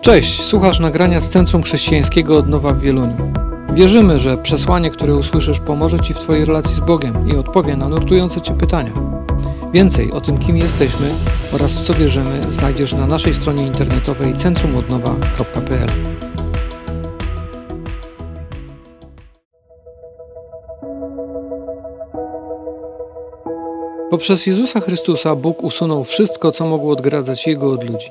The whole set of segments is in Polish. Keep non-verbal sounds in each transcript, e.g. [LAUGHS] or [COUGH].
Cześć, słuchasz nagrania z Centrum Chrześcijańskiego Odnowa w Wieluniu. Wierzymy, że przesłanie, które usłyszysz, pomoże Ci w Twojej relacji z Bogiem i odpowie na nurtujące Cię pytania. Więcej o tym, kim jesteśmy oraz w co wierzymy, znajdziesz na naszej stronie internetowej centrumodnowa.pl. Poprzez Jezusa Chrystusa Bóg usunął wszystko, co mogło odgradzać Jego od ludzi.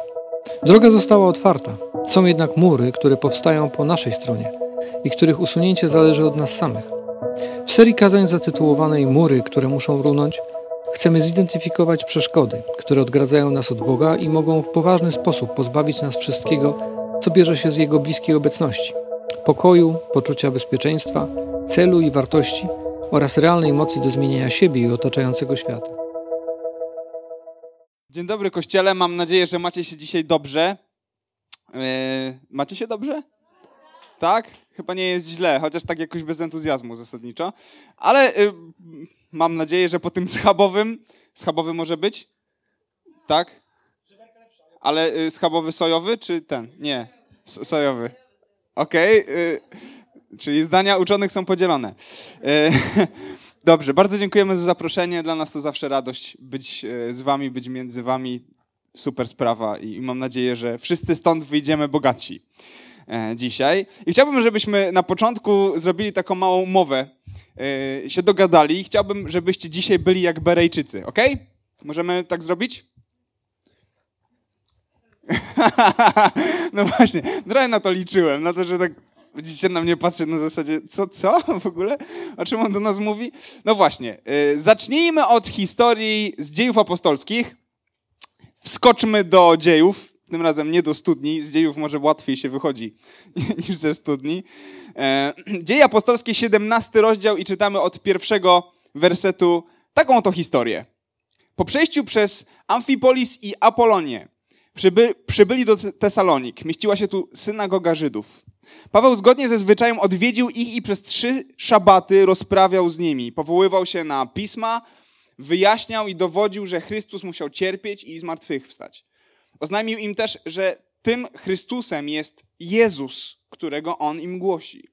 Droga została otwarta. Są jednak mury, które powstają po naszej stronie i których usunięcie zależy od nas samych. W serii kazań zatytułowanej Mury, które muszą runąć, chcemy zidentyfikować przeszkody, które odgradzają nas od Boga i mogą w poważny sposób pozbawić nas wszystkiego, co bierze się z Jego bliskiej obecności pokoju, poczucia bezpieczeństwa, celu i wartości oraz realnej mocy do zmienienia siebie i otaczającego świata. Dzień dobry Kościele, mam nadzieję, że macie się dzisiaj dobrze. Yy, macie się dobrze? Tak? Chyba nie jest źle, chociaż tak jakoś bez entuzjazmu zasadniczo. Ale yy, mam nadzieję, że po tym schabowym, schabowy może być? Tak? Ale yy, schabowy sojowy czy ten? Nie, S sojowy. Okej, okay. czyli zdania uczonych są podzielone. [LAUGHS] Dobrze, bardzo dziękujemy za zaproszenie. Dla nas to zawsze radość być e, z wami, być między wami. Super sprawa i mam nadzieję, że wszyscy stąd wyjdziemy bogaci e, dzisiaj. I chciałbym, żebyśmy na początku zrobili taką małą mowę, e, się dogadali. Chciałbym, żebyście dzisiaj byli jak Berejczycy, ok? Możemy tak zrobić? [LAUGHS] no właśnie, trochę na to liczyłem, na to, że tak Widzicie, na mnie patrzy na zasadzie, co, co [LAUGHS] w ogóle? O czym on do nas mówi? No właśnie, yy, zacznijmy od historii z dziejów apostolskich. Wskoczmy do dziejów, tym razem nie do studni, z dziejów może łatwiej się wychodzi [LAUGHS] niż ze studni. Dzieje apostolskie, 17 rozdział i czytamy od pierwszego wersetu taką oto historię. Po przejściu przez Amfipolis i Apolonię przyby, przybyli do Tesalonik. Mieściła się tu synagoga Żydów. Paweł zgodnie ze zwyczajem odwiedził ich i przez trzy szabaty rozprawiał z nimi. Powoływał się na pisma, wyjaśniał i dowodził, że Chrystus musiał cierpieć i zmartwychwstać. Oznajmił im też, że tym Chrystusem jest Jezus, którego on im głosi.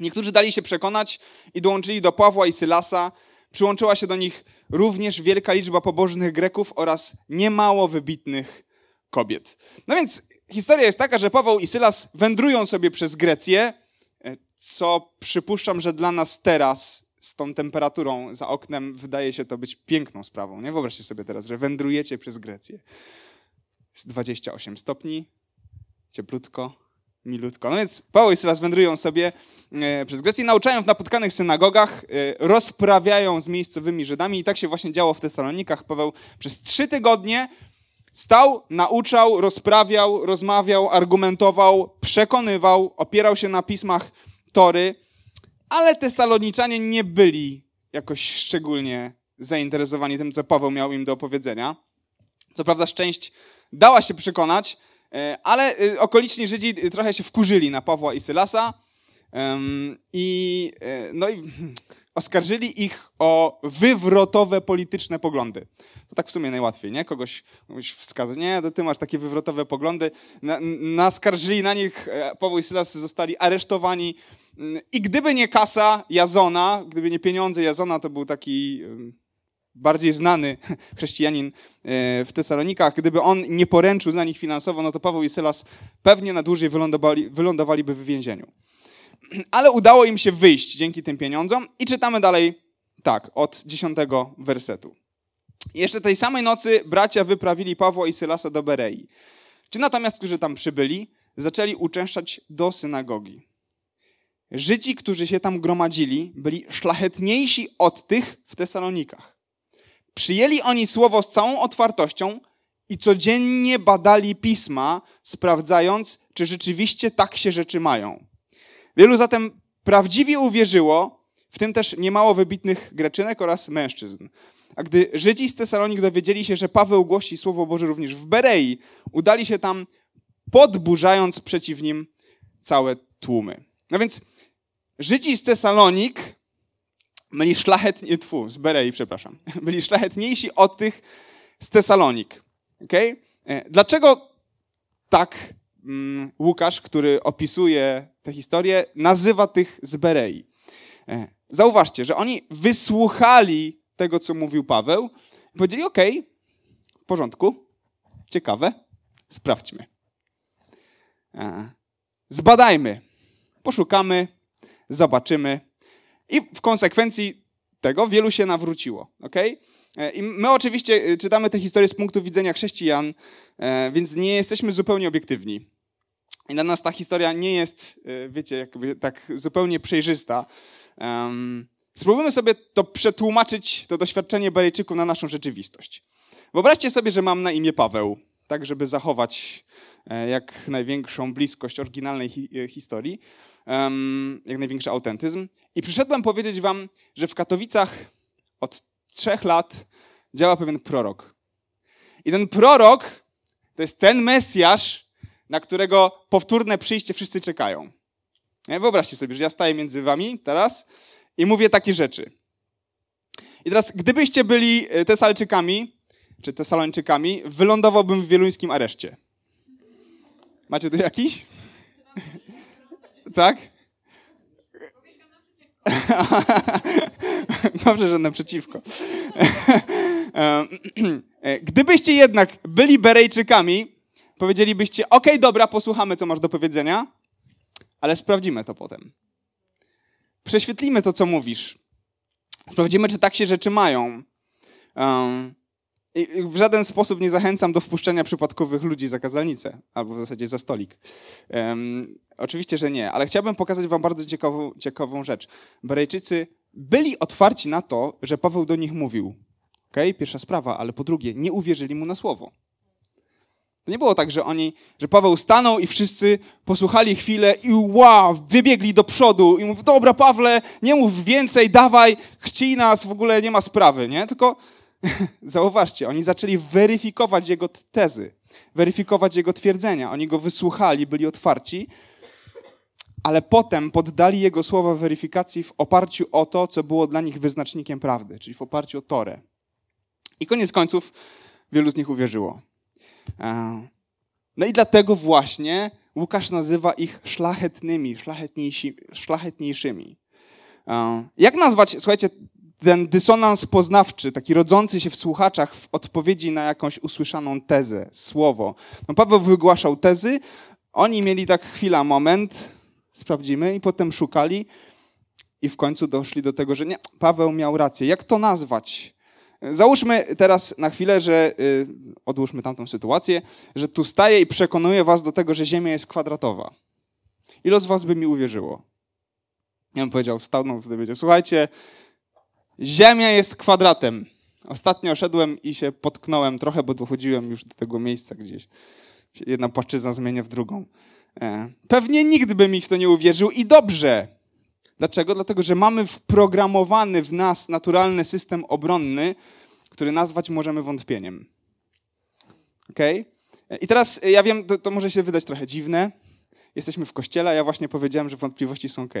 Niektórzy dali się przekonać i dołączyli do Pawła i Sylasa. Przyłączyła się do nich również wielka liczba pobożnych Greków oraz niemało wybitnych kobiet. No więc historia jest taka, że Paweł i Sylas wędrują sobie przez Grecję, e, co przypuszczam, że dla nas teraz z tą temperaturą za oknem wydaje się to być piękną sprawą. Nie wyobraźcie sobie teraz, że wędrujecie przez Grecję. Jest 28 stopni, cieplutko, milutko. No więc Paweł i Sylas wędrują sobie e, przez Grecję, nauczają w napotkanych synagogach, e, rozprawiają z miejscowymi Żydami i tak się właśnie działo w Tesalonikach. Paweł przez trzy tygodnie Stał, nauczał, rozprawiał, rozmawiał, argumentował, przekonywał, opierał się na pismach Tory, ale Tesaloniczanie nie byli jakoś szczególnie zainteresowani tym, co Paweł miał im do opowiedzenia. Co prawda, szczęść dała się przekonać, e, ale e, okoliczni Żydzi trochę się wkurzyli na Pawła i Sylasa. I, e, no i oskarżyli ich o wywrotowe polityczne poglądy. To tak w sumie najłatwiej, nie? Kogoś, kogoś wskazać, nie, to ty masz takie wywrotowe poglądy. Na, naskarżyli na nich, e, Paweł i Sylas zostali aresztowani mm, i gdyby nie kasa Jazona, gdyby nie pieniądze Jazona, to był taki bardziej znany [LAUGHS] chrześcijanin e, w Tesalonikach, gdyby on nie poręczył za nich finansowo, no to Paweł i Sylas pewnie na dłużej wylądowali, wylądowaliby w więzieniu. [CLEARS THROAT] Ale udało im się wyjść dzięki tym pieniądzom i czytamy dalej tak, od dziesiątego wersetu. Jeszcze tej samej nocy bracia wyprawili Pawła i Sylasa do Berei. Czy natomiast, którzy tam przybyli, zaczęli uczęszczać do synagogi. Żydzi, którzy się tam gromadzili, byli szlachetniejsi od tych w Tesalonikach. Przyjęli oni słowo z całą otwartością i codziennie badali pisma, sprawdzając, czy rzeczywiście tak się rzeczy mają. Wielu zatem prawdziwie uwierzyło, w tym też niemało wybitnych Greczynek oraz mężczyzn. A gdy Żydzi z Tesalonik dowiedzieli się, że Paweł głosi Słowo Boże również w Berei, udali się tam, podburzając przeciw nim całe tłumy. No więc Żydzi z Tesalonik byli szlachetni, tfu, z Berei, przepraszam, [LAUGHS] byli szlachetniejsi od tych z Tesalonik. Okay? E, dlaczego tak Łukasz, który opisuje tę historię, nazywa tych z Berei. E, zauważcie, że oni wysłuchali tego, co mówił Paweł i powiedzieli, ok, w porządku, ciekawe, sprawdźmy. E, zbadajmy, poszukamy, zobaczymy. I w konsekwencji tego wielu się nawróciło. Okay? E, I my oczywiście e, czytamy tę historię z punktu widzenia chrześcijan, więc nie jesteśmy zupełnie obiektywni. I dla nas ta historia nie jest, wiecie, jakby tak zupełnie przejrzysta. spróbujmy sobie to przetłumaczyć, to doświadczenie Berejczyków na naszą rzeczywistość. Wyobraźcie sobie, że mam na imię Paweł, tak żeby zachować E, jak największą bliskość oryginalnej hi e, historii, jak największy autentyzm. I przyszedłem powiedzieć wam, że w Katowicach od trzech lat działa pewien prorok. I ten prorok to jest ten Mesjasz, na którego powtórne przyjście wszyscy czekają. Wyobraźcie sobie, że ja staję między wami teraz i mówię takie rzeczy. I teraz, gdybyście byli e, Tesalczykami, czy Tesalończykami, wylądowałbym w wieluńskim areszcie. Macie tu jakiś? tak? [LAUGHS] Dobrze, że naprzeciwko. [LAUGHS] [CLEARS THROAT] Gdybyście jednak byli Berejczykami, powiedzielibyście, ok, dobra, posłuchamy, co masz do powiedzenia, ale sprawdzimy to potem. Prześwietlimy to, co mówisz. Sprawdzimy, czy tak się rzeczy mają. Um, w żaden sposób nie zachęcam do wpuszczenia przypadkowych ludzi za kazalnicę, albo w zasadzie za stolik. Um, oczywiście, że nie, ale chciałbym pokazać wam bardzo ciekawą, ciekawą rzecz. Berejczycy byli otwarci na to, że Paweł do nich mówił. Okay? Pierwsza sprawa, ale po drugie, nie uwierzyli mu na słowo. To nie było tak, że oni, że Paweł stanął i wszyscy posłuchali chwilę i wow, wybiegli do przodu i mówią, dobra Pawle, nie mów więcej, dawaj, chci nas, w ogóle nie ma sprawy, nie? Tylko [LAUGHS] Zauważcie, oni zaczęli weryfikować jego tezy, weryfikować jego twierdzenia. Oni go wysłuchali, byli otwarci, ale potem poddali jego słowa weryfikacji w oparciu o to, co było dla nich wyznacznikiem prawdy, czyli w oparciu o Torę. I koniec końców wielu z nich uwierzyło. E, no i dlatego właśnie Łukasz nazywa ich szlachetnymi, szlachetniejszymi. E, jak nazwać, słuchajcie, ten dysonans poznawczy, taki rodzący się w słuchaczach w odpowiedzi na jakąś usłyszaną tezę, słowo. No, Paweł wygłaszał tezy, oni mieli tak chwila, moment, sprawdzimy i potem szukali i w końcu doszli do tego, że nie, Paweł miał rację. Jak to nazwać? Załóżmy teraz na chwilę, że yy, odłóżmy tamtą sytuację, że tu staję i przekonuję was do tego, że Ziemia jest kwadratowa. Ilu z was by mi uwierzyło? Ja bym powiedział, wstał, no wtedy powiedział, słuchajcie, Ziemia jest kwadratem. Ostatnio szedłem i się potknąłem trochę, bo dochodziłem już do tego miejsca gdzieś. Jedna płaszczyzna zmienia w drugą. E, pewnie nikt by mi w to nie uwierzył i dobrze. Dlaczego? Dlatego, że mamy wprogramowany w nas naturalny system obronny, który nazwać możemy wątpieniem. Ok? E, I teraz e, ja wiem, to, to może się wydać trochę dziwne. Jesteśmy w kościele, a ja właśnie powiedziałem, że wątpliwości są ok. [LAUGHS]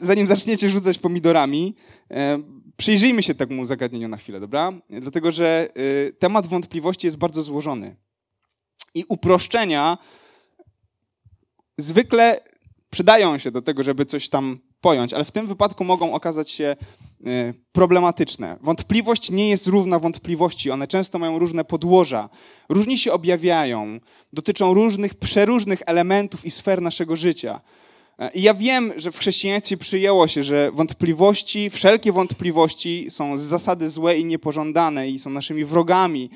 Zanim zaczniecie rzucać pomidorami, przyjrzyjmy się temu zagadnieniu na chwilę, dobra? Dlatego, że temat wątpliwości jest bardzo złożony. I uproszczenia zwykle przydają się do tego, żeby coś tam pojąć, ale w tym wypadku mogą okazać się problematyczne. Wątpliwość nie jest równa wątpliwości, one często mają różne podłoża, różnie się objawiają, dotyczą różnych, przeróżnych elementów i sfer naszego życia. I ja wiem, że w chrześcijaństwie przyjęło się, że wątpliwości, wszelkie wątpliwości są z zasady złe i niepożądane i są naszymi wrogami.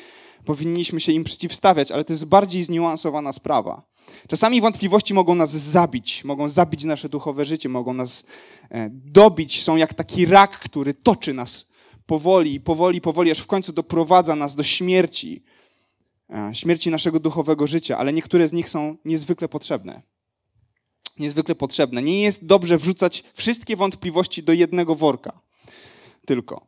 Powinniśmy się im przeciwstawiać, ale to jest bardziej zniuansowana sprawa. Czasami wątpliwości mogą nas zabić, mogą zabić nasze duchowe życie, mogą nas e, dobić, są jak taki rak, który toczy nas powoli, powoli, powoli, aż w końcu doprowadza nas do śmierci, e, śmierci naszego duchowego życia, ale niektóre z nich są niezwykle potrzebne niezwykle potrzebne. Nie jest dobrze wrzucać wszystkie wątpliwości do jednego worka. Tylko.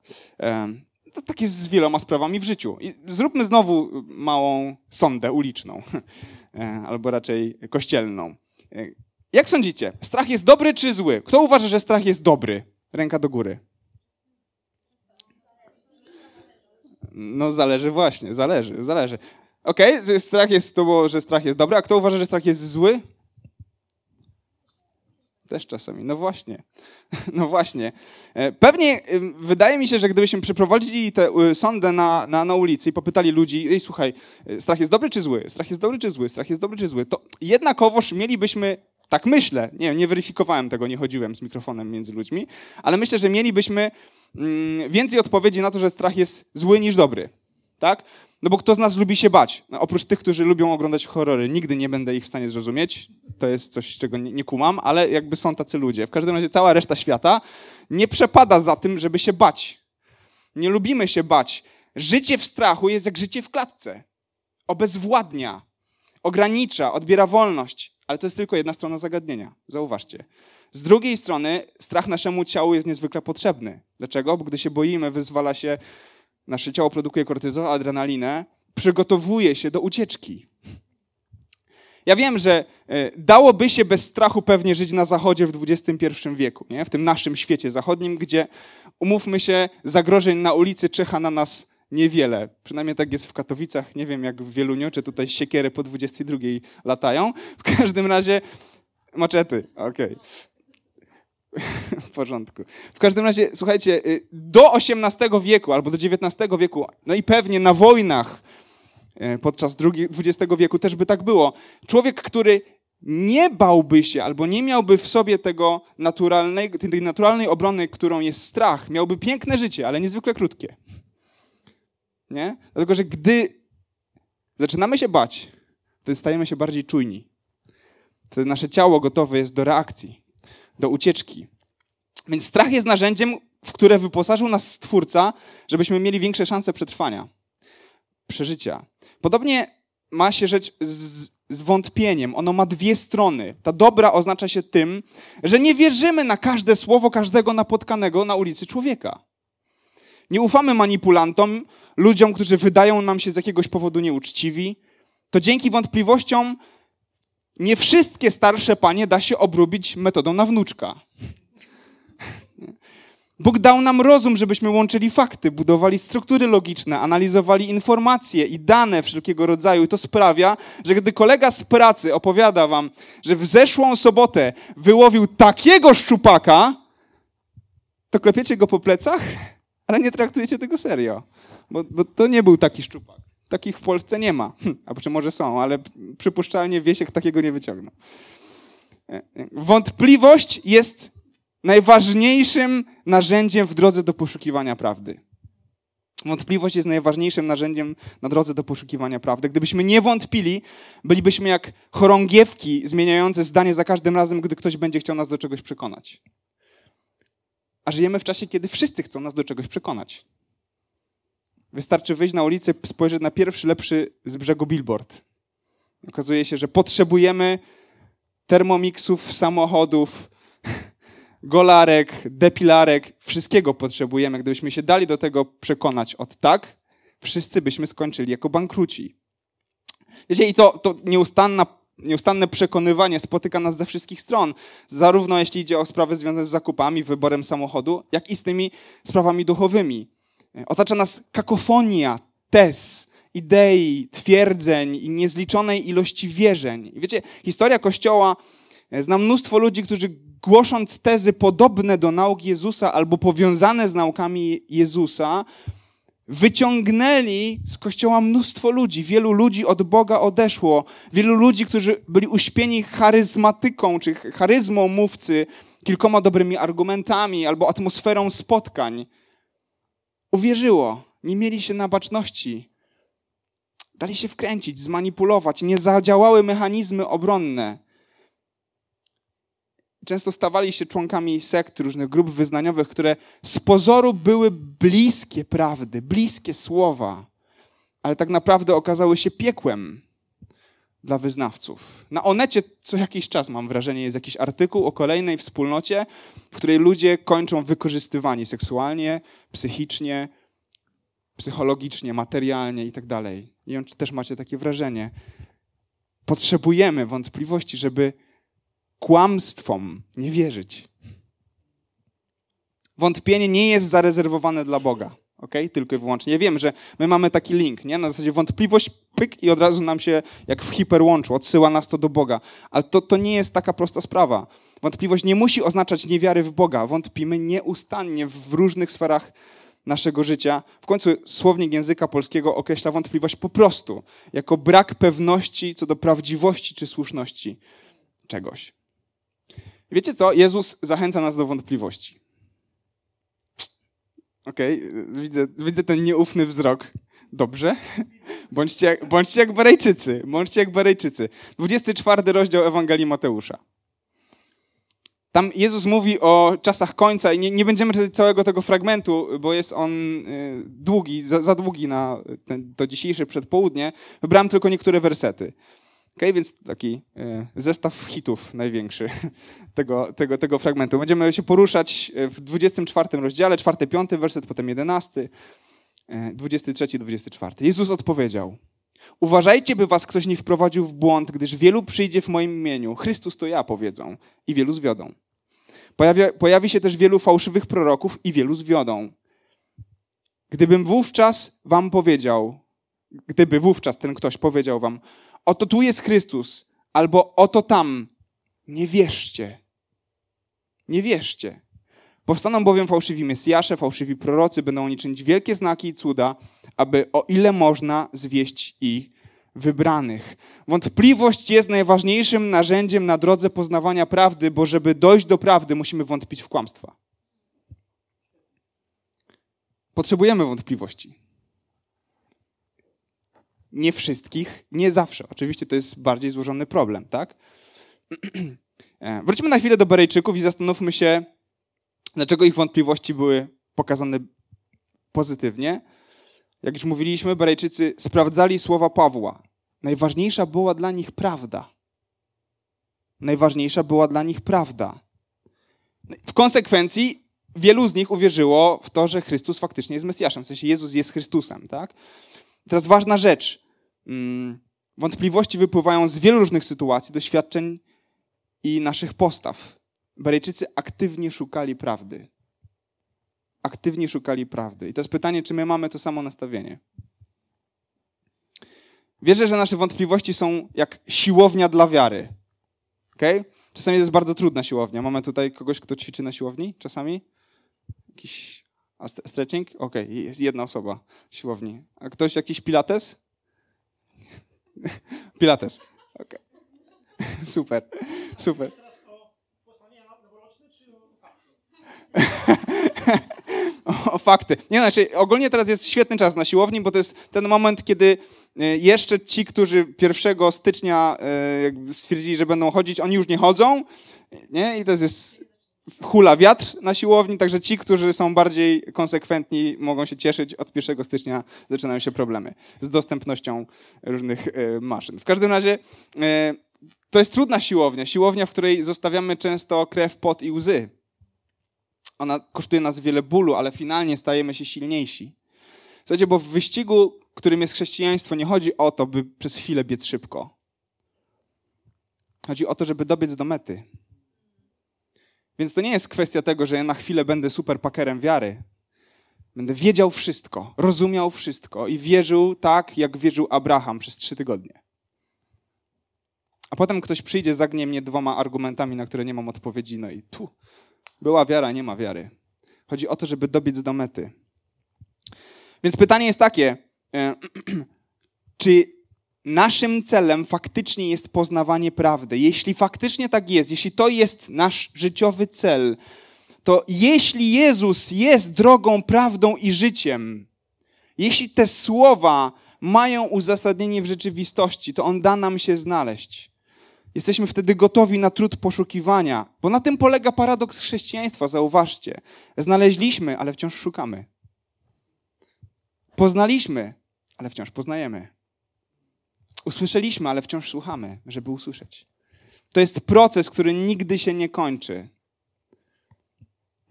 To tak jest z wieloma sprawami w życiu. I zróbmy znowu małą sondę uliczną, [LAUGHS] e, albo raczej kościelną. E, jak sądzicie, strach jest dobry czy zły? Kto uważa, że strach jest dobry? Ręka do góry. No zależy właśnie, zależy, zależy. Okej, okay, strach jest to, że strach jest dobry, a kto uważa, że strach jest zły? Też czasami. No właśnie. [LAUGHS] No właśnie. E, pewnie wydaje mi się, że gdybyśmy przeprowadzili tę y, sondę na, na, na ulicy i popytali ludzi, ej słuchaj, e, strach jest dobry czy zły? Strach jest dobry czy zły? Strach jest dobry czy zły? To jednakowoż mielibyśmy, tak myślę, nie, nie weryfikowałem tego, nie chodziłem z mikrofonem między ludźmi, ale myślę, że mielibyśmy mm, więcej odpowiedzi na to, że strach jest zły niż dobry. Tak? No bo kto z nas lubi się bać? No, oprócz tych, którzy lubią oglądać horrory, nigdy nie będę ich w stanie zrozumieć. To jest coś, czego nie, nie kumam, ale jakby są tacy ludzie. W każdym razie cała reszta świata nie przepada za tym, żeby się bać. Nie lubimy się bać. Życie w strachu jest jak życie w klatce. Obezwładnia, ogranicza, odbiera wolność. Ale to jest tylko jedna strona zagadnienia. Zauważcie. Z drugiej strony strach naszemu ciału jest niezwykle potrzebny. Dlaczego? Bo gdy się boimy, wyzwala się nasze ciało produkuje kortyzol, adrenalinę, przygotowuje się do ucieczki. Ja wiem, że e, dałoby się bez strachu pewnie żyć na zachodzie w XXI wieku, nie? w tym naszym świecie zachodnim, gdzie, umówmy się, zagrożeń na ulicy czyha na nas niewiele. Przynajmniej tak jest w Katowicach, nie wiem jak w Wieluniu, czy tutaj siekiery po 22 latają. W każdym razie maczety, okej. Okay. [LAUGHS] w porządku. W każdym razie, słuchajcie, y, do XVIII wieku albo do XIX wieku, no i pewnie na wojnach y, podczas XX wieku też by tak było. Człowiek, który nie bałby się albo nie miałby w sobie tego naturalnej, tej naturalnej obrony, którą jest strach, miałby piękne życie, ale niezwykle krótkie. Nie? Dlatego, że gdy zaczynamy się bać, to stajemy się bardziej czujni. Wtedy nasze ciało gotowe jest do reakcji do ucieczki. Więc strach jest narzędziem, w które wyposażył nas Stwórca, żebyśmy mieli większe szanse przetrwania, przeżycia. Podobnie ma się rzecz z, z wątpieniem. Ono ma dwie strony. Ta dobra oznacza się tym, że nie wierzymy na każde słowo każdego napotkanego na ulicy człowieka. Nie ufamy manipulantom, ludziom, którzy wydają nam się z jakiegoś powodu nieuczciwi. To dzięki wątpliwościom nie wszystkie starsze panie da się obrobić metodą na wnuczka. Bóg dał nam rozum, żebyśmy łączyli fakty, budowali struktury logiczne, analizowali informacje i dane wszelkiego rodzaju. I to sprawia, że gdy kolega z pracy opowiada wam, że w zeszłą sobotę wyłowił takiego szczupaka, to klepiecie go po plecach, ale nie traktujecie tego serio, bo, bo to nie był taki szczupak. Takich w Polsce nie ma. Hm, a czy może są, ale przypuszczalnie Wiesiek takiego nie wyciągnął. E, wątpliwość jest najważniejszym narzędziem w drodze do poszukiwania prawdy. Wątpliwość jest najważniejszym narzędziem na drodze do poszukiwania prawdy. Gdybyśmy nie wątpili, bylibyśmy jak chorągiewki zmieniające zdanie za każdym razem, gdy ktoś będzie chciał nas do czegoś przekonać. A żyjemy w czasie, kiedy wszyscy chcą nas do czegoś przekonać. Wystarczy wyjść na ulicę, spojrzeć na pierwszy lepszy z brzegu billboard. Okazuje się, że potrzebujemy termomiksów, samochodów, [LAUGHS] golarek, depilarek, wszystkiego potrzebujemy. Gdybyśmy się dali do tego przekonać od tak, wszyscy byśmy skończyli jako bankruci. Wiecie, i to, to nieustanna, nieustanne przekonywanie spotyka nas ze wszystkich stron. Zarówno jeśli idzie o sprawy związane z zakupami, wyborem samochodu, jak i z tymi sprawami duchowymi. Otacza nas kakofonia tez, idei, twierdzeń i niezliczonej ilości wierzeń. I wiecie, historia Kościoła e, zna mnóstwo ludzi, którzy głosząc tezy podobne do nauk Jezusa albo powiązane z naukami Jezusa, wyciągnęli z Kościoła mnóstwo ludzi. Wielu ludzi od Boga odeszło. Wielu ludzi, którzy byli uśpieni charyzmatyką czy charyzmą mówcy, kilkoma dobrymi argumentami albo atmosferą spotkań uwierzyło, nie mieli się na baczności, dali się wkręcić, zmanipulować, nie zadziałały mechanizmy obronne. Często stawali się członkami sekt, różnych grup wyznaniowych, które z pozoru były bliskie prawdy, bliskie słowa, ale tak naprawdę okazały się piekłem dla wyznawców. Na Onecie co jakiś czas, mam wrażenie, jest jakiś artykuł o kolejnej wspólnocie, w której ludzie kończą wykorzystywani seksualnie, psychicznie, psychologicznie, materialnie itd. Tak Nie wiem, czy też macie takie wrażenie. Potrzebujemy wątpliwości, żeby kłamstwom nie wierzyć. Wątpienie nie jest zarezerwowane dla Boga. Ok? Tylko i wyłącznie. Ja wiem, że my mamy taki link, nie? Na zasadzie wątpliwość, pyk i od razu nam się, jak w hiperłączu, odsyła nas to do Boga. Ale to, to nie jest taka prosta sprawa. Wątpliwość nie musi oznaczać niewiary w Boga. Wątpimy nieustannie w różnych sferach naszego życia. W końcu słownik języka polskiego określa wątpliwość po prostu jako brak pewności co do prawdziwości czy słuszności czegoś. Wiecie co? Jezus zachęca nas do wątpliwości. Okej, okay. widzę, widzę ten nieufny wzrok. Dobrze. Bądźcie, [LAUGHS] bądźcie jak Barejczycy. Bądźcie jak Barejczycy. 24 rozdział Ewangelii Mateusza. Tam Jezus mówi o czasach końca i nie, nie będziemy czytać całego tego fragmentu, bo jest on y, długi, za, za długi na ten, to dzisiejsze przedpołudnie. Wybrałem tylko niektóre wersety. Okay, więc taki y, zestaw hitów największy [LAUGHS] tego, tego, tego fragmentu. Będziemy się poruszać w 24 rozdziale, 4-5 werset, potem 11, 23-24. Jezus odpowiedział: Uważajcie, by was ktoś nie wprowadził w błąd, gdyż wielu przyjdzie w moim imieniu. Chrystus to ja, powiedzą, i wielu zwiodą. Pojawia, pojawi się też wielu fałszywych proroków i wielu zwiodą. Gdybym wówczas wam powiedział, gdyby wówczas ten ktoś powiedział wam, oto tu jest Chrystus, albo oto tam, nie wierzcie. Nie wierzcie. Powstaną bowiem fałszywi Mesjasze, fałszywi prorocy, będą oni czynić wielkie znaki i cuda, aby o ile można zwieść ich wybranych. Wątpliwość jest najważniejszym narzędziem na drodze poznawania prawdy, bo żeby dojść do prawdy, musimy wątpić w kłamstwa. Potrzebujemy wątpliwości. Nie wszystkich, nie zawsze. Oczywiście to jest bardziej złożony problem, tak? [CLEARS THROAT] E, wróćmy na chwilę do Berejczyków i zastanówmy się, dlaczego ich wątpliwości były pokazane pozytywnie jak już mówiliśmy, Berejczycy sprawdzali słowa Pawła. Najważniejsza była dla nich prawda. Najważniejsza była dla nich prawda. W konsekwencji wielu z nich uwierzyło w to, że Chrystus faktycznie jest Mesjaszem, w sensie Jezus jest Chrystusem. Tak? Teraz ważna rzecz. Mm, wątpliwości wypływają z wielu różnych sytuacji, doświadczeń i naszych postaw. Berejczycy aktywnie szukali prawdy aktywnie szukali prawdy. I to jest pytanie, czy my mamy to samo nastawienie. Wierzę, że nasze wątpliwości są jak siłownia dla wiary. Okay? Czasami to jest bardzo trudna siłownia. Mamy tutaj kogoś, kto ćwiczy na siłowni czasami? Jakiś stretching? Okej, okay. jest jedna osoba w siłowni. A ktoś jakiś pilates? [LAUGHS] pilates. Okay. [LAUGHS] super, super. o, fakty. Nie, znaczy, ogólnie teraz jest świetny czas na siłowni, bo to jest ten moment, kiedy e, jeszcze ci, którzy 1 stycznia e, stwierdzili, że będą chodzić, oni już nie chodzą. Nie? I to jest hula wiatr na siłowni, także ci, którzy są bardziej konsekwentni, mogą się cieszyć. Od 1 stycznia zaczynają się problemy z dostępnością różnych e, maszyn. W każdym razie to jest trudna siłownia. Siłownia, w której zostawiamy często krew, pot i łzy ona kosztuje nas wiele bólu, ale finalnie stajemy się silniejsi. Słuchajcie, bo w wyścigu, którym jest chrześcijaństwo, nie chodzi o to, by przez chwilę biec szybko. Chodzi o to, żeby dobiec do mety. Więc to nie jest kwestia tego, że ja na chwilę będę superpakerem wiary. Będę wiedział wszystko, rozumiał wszystko i wierzył tak, jak wierzył Abraham przez trzy tygodnie. A potem ktoś przyjdzie, zagnie mnie dwoma argumentami, na które nie mam odpowiedzi, no i tu, była wiara, nie ma wiary. Chodzi o to, żeby dobiec do mety. Więc pytanie jest takie, e, [CLEARS THROAT] czy naszym celem faktycznie jest poznawanie prawdy? Jeśli faktycznie tak jest, jeśli to jest nasz życiowy cel, to jeśli Jezus jest drogą, prawdą i życiem, jeśli te słowa mają uzasadnienie w rzeczywistości, to On da nam się znaleźć. Jesteśmy wtedy gotowi na trud poszukiwania, bo na tym polega paradoks chrześcijaństwa, zauważcie. Znaleźliśmy, ale wciąż szukamy. Poznaliśmy, ale wciąż poznajemy. Usłyszeliśmy, ale wciąż słuchamy, żeby usłyszeć. To jest proces, który nigdy się nie kończy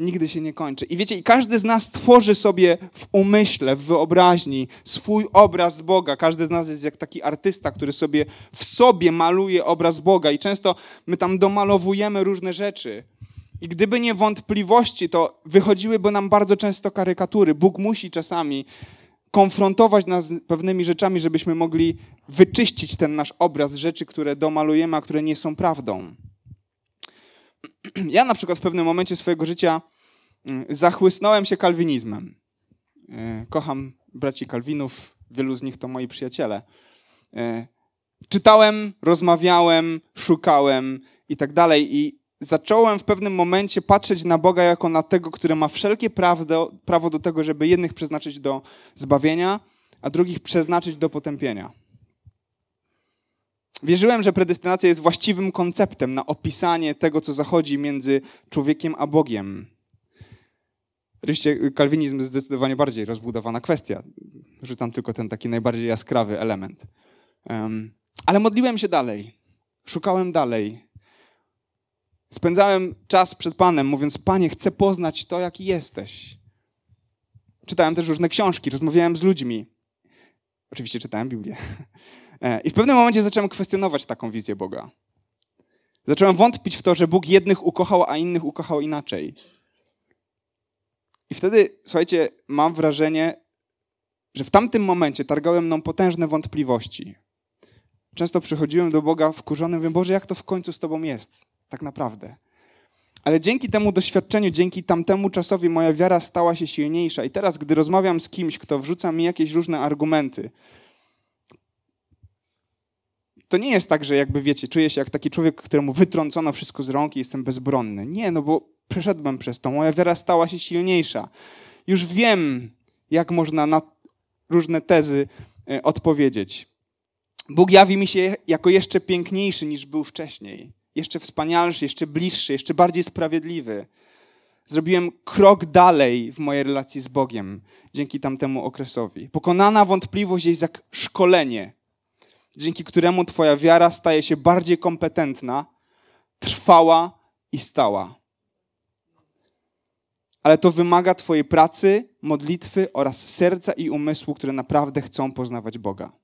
nigdy się nie kończy. I wiecie, i każdy z nas tworzy sobie w umyśle, w wyobraźni swój obraz Boga. Każdy z nas jest jak taki artysta, który sobie w sobie maluje obraz Boga i często my tam domalowujemy różne rzeczy. I gdyby nie wątpliwości, to wychodziłyby nam bardzo często karykatury. Bóg musi czasami konfrontować nas z pewnymi rzeczami, żebyśmy mogli wyczyścić ten nasz obraz rzeczy, które domalujemy, a które nie są prawdą. [CLEARS THROAT] Ja na przykład w pewnym momencie swojego życia mm, zachłysnąłem się kalwinizmem. E, kocham braci Kalwinów, wielu z nich to moi przyjaciele. E, czytałem, rozmawiałem, szukałem i tak dalej. I zacząłem w pewnym momencie patrzeć na Boga jako na tego, który ma wszelkie prawdo, prawo do tego, żeby jednych przeznaczyć do zbawienia, a drugich przeznaczyć do potępienia. Wierzyłem, że predestynacja jest właściwym konceptem na opisanie tego, co zachodzi między człowiekiem a Bogiem. Oczywiście kalwinizm jest zdecydowanie bardziej rozbudowana kwestia. Rzucam tylko ten taki najbardziej jaskrawy element. Um, ale modliłem się dalej. Szukałem dalej. Spędzałem czas przed Panem, mówiąc: Panie, chcę poznać to, jaki jesteś. Czytałem też różne książki, rozmawiałem z ludźmi. Oczywiście czytałem Biblię. [LAUGHS] E, I w pewnym momencie zacząłem kwestionować taką wizję Boga. Zacząłem wątpić w to, że Bóg jednych ukochał, a innych ukochał inaczej. I wtedy, słuchajcie, mam wrażenie, że w tamtym momencie targały mną potężne wątpliwości. Często przychodziłem do Boga wkurzony, mówię, Boże, jak to w końcu z Tobą jest? Tak naprawdę. Ale dzięki temu doświadczeniu, dzięki tamtemu czasowi moja wiara stała się silniejsza. I teraz, gdy rozmawiam z kimś, kto wrzuca mi jakieś różne argumenty, to nie jest tak, że jakby wiecie, czuję się jak taki człowiek, któremu wytrącono wszystko z rąk i jestem bezbronny. Nie, no bo przeszedłem przez to, moja wiara stała się silniejsza. Już wiem, jak można na różne tezy e, odpowiedzieć. Bóg jawi mi się jako jeszcze piękniejszy niż był wcześniej. Jeszcze wspanialszy, jeszcze bliższy, jeszcze bardziej sprawiedliwy. Zrobiłem krok dalej w mojej relacji z Bogiem dzięki tamtemu okresowi. Pokonana wątpliwość jest jak szkolenie, dzięki któremu Twoja wiara staje się bardziej kompetentna, trwała i stała. Ale to wymaga Twojej pracy, modlitwy oraz serca i umysłu, które naprawdę chcą poznawać Boga.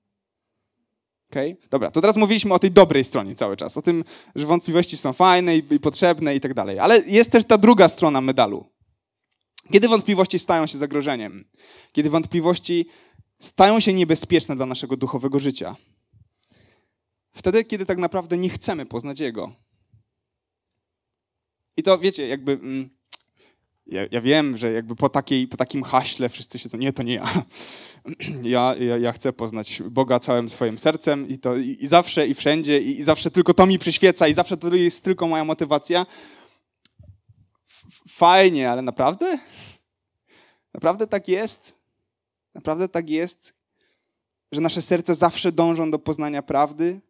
Okay? Dobra, to teraz mówiliśmy o tej dobrej stronie cały czas, o tym, że wątpliwości są fajne i, i potrzebne i tak dalej. Ale jest też ta druga strona medalu. Kiedy wątpliwości stają się zagrożeniem? Kiedy wątpliwości stają się niebezpieczne dla naszego duchowego życia? Wtedy, kiedy tak naprawdę nie chcemy poznać Jego. I to wiecie, jakby. Mm, ja, ja, wiem, że jakby po, takiej, po takim haśle wszyscy się. Nie, to nie ja. [CLEARS THROAT] Ja, ja, ja chcę poznać Boga całym swoim sercem i to i, i zawsze i wszędzie i, i, zawsze tylko to mi przyświeca i zawsze to jest tylko moja motywacja. Fajnie, ale naprawdę? Naprawdę tak jest? Naprawdę tak jest, że nasze serce zawsze dążą do poznania prawdy?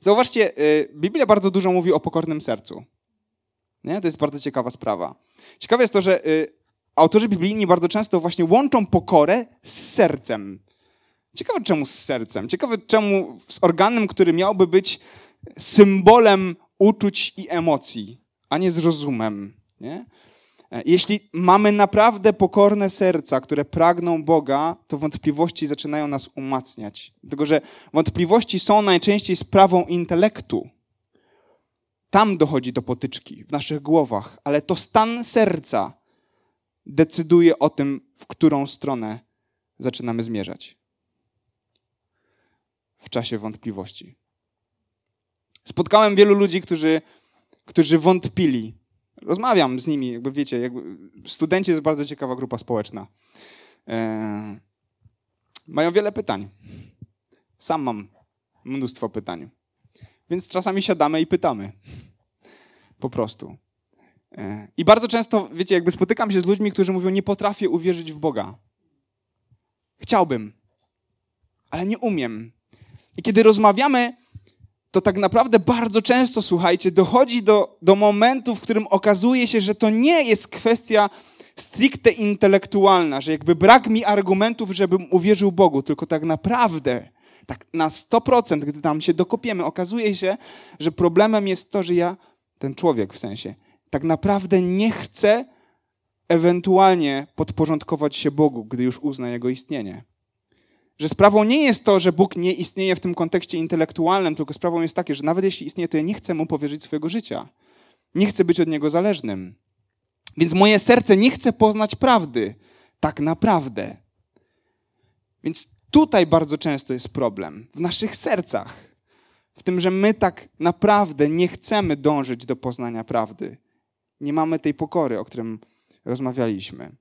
Zauważcie, y, Biblia bardzo dużo mówi o pokornym sercu. Nie? To jest bardzo ciekawa sprawa. Ciekawe jest to, że y, autorzy biblijni bardzo często właśnie łączą pokorę z sercem. Ciekawe czemu z sercem. Ciekawe czemu z organem, który miałby być symbolem uczuć i emocji, a nie z rozumem. Nie? E, jeśli mamy naprawdę pokorne serca, które pragną Boga, to wątpliwości zaczynają nas umacniać. Dlatego, że wątpliwości są najczęściej sprawą intelektu. Tam dochodzi do potyczki, w naszych głowach, ale to stan serca decyduje o tym, w którą stronę zaczynamy zmierzać. W czasie wątpliwości. Spotkałem wielu ludzi, którzy, którzy wątpili rozmawiam z nimi, jakby wiecie, jakby studenci jest bardzo ciekawa grupa społeczna. E, mają wiele pytań. Sam mam mnóstwo pytań. Więc czasami siadamy i pytamy. Po prostu. E, I bardzo często, wiecie, jakby spotykam się z ludźmi, którzy mówią, nie potrafię uwierzyć w Boga. Chciałbym, ale nie umiem. I kiedy rozmawiamy to tak naprawdę bardzo często, słuchajcie, dochodzi do, do momentu, w którym okazuje się, że to nie jest kwestia stricte intelektualna, że jakby brak mi argumentów, żebym uwierzył Bogu, tylko tak naprawdę, tak na 100%, gdy tam się dokopiemy, okazuje się, że problemem jest to, że ja, ten człowiek w sensie, tak naprawdę nie chcę ewentualnie podporządkować się Bogu, gdy już uzna Jego istnienie. Że sprawą nie jest to, że Bóg nie istnieje w tym kontekście intelektualnym, tylko sprawą jest takie, że nawet jeśli istnieje, to ja nie chcę mu powierzyć swojego życia. Nie chcę być od niego zależnym. Więc moje serce nie chce poznać prawdy. Tak naprawdę. Więc tutaj bardzo często jest problem. W naszych sercach. W tym, że my tak naprawdę nie chcemy dążyć do poznania prawdy. Nie mamy tej pokory, o którym rozmawialiśmy.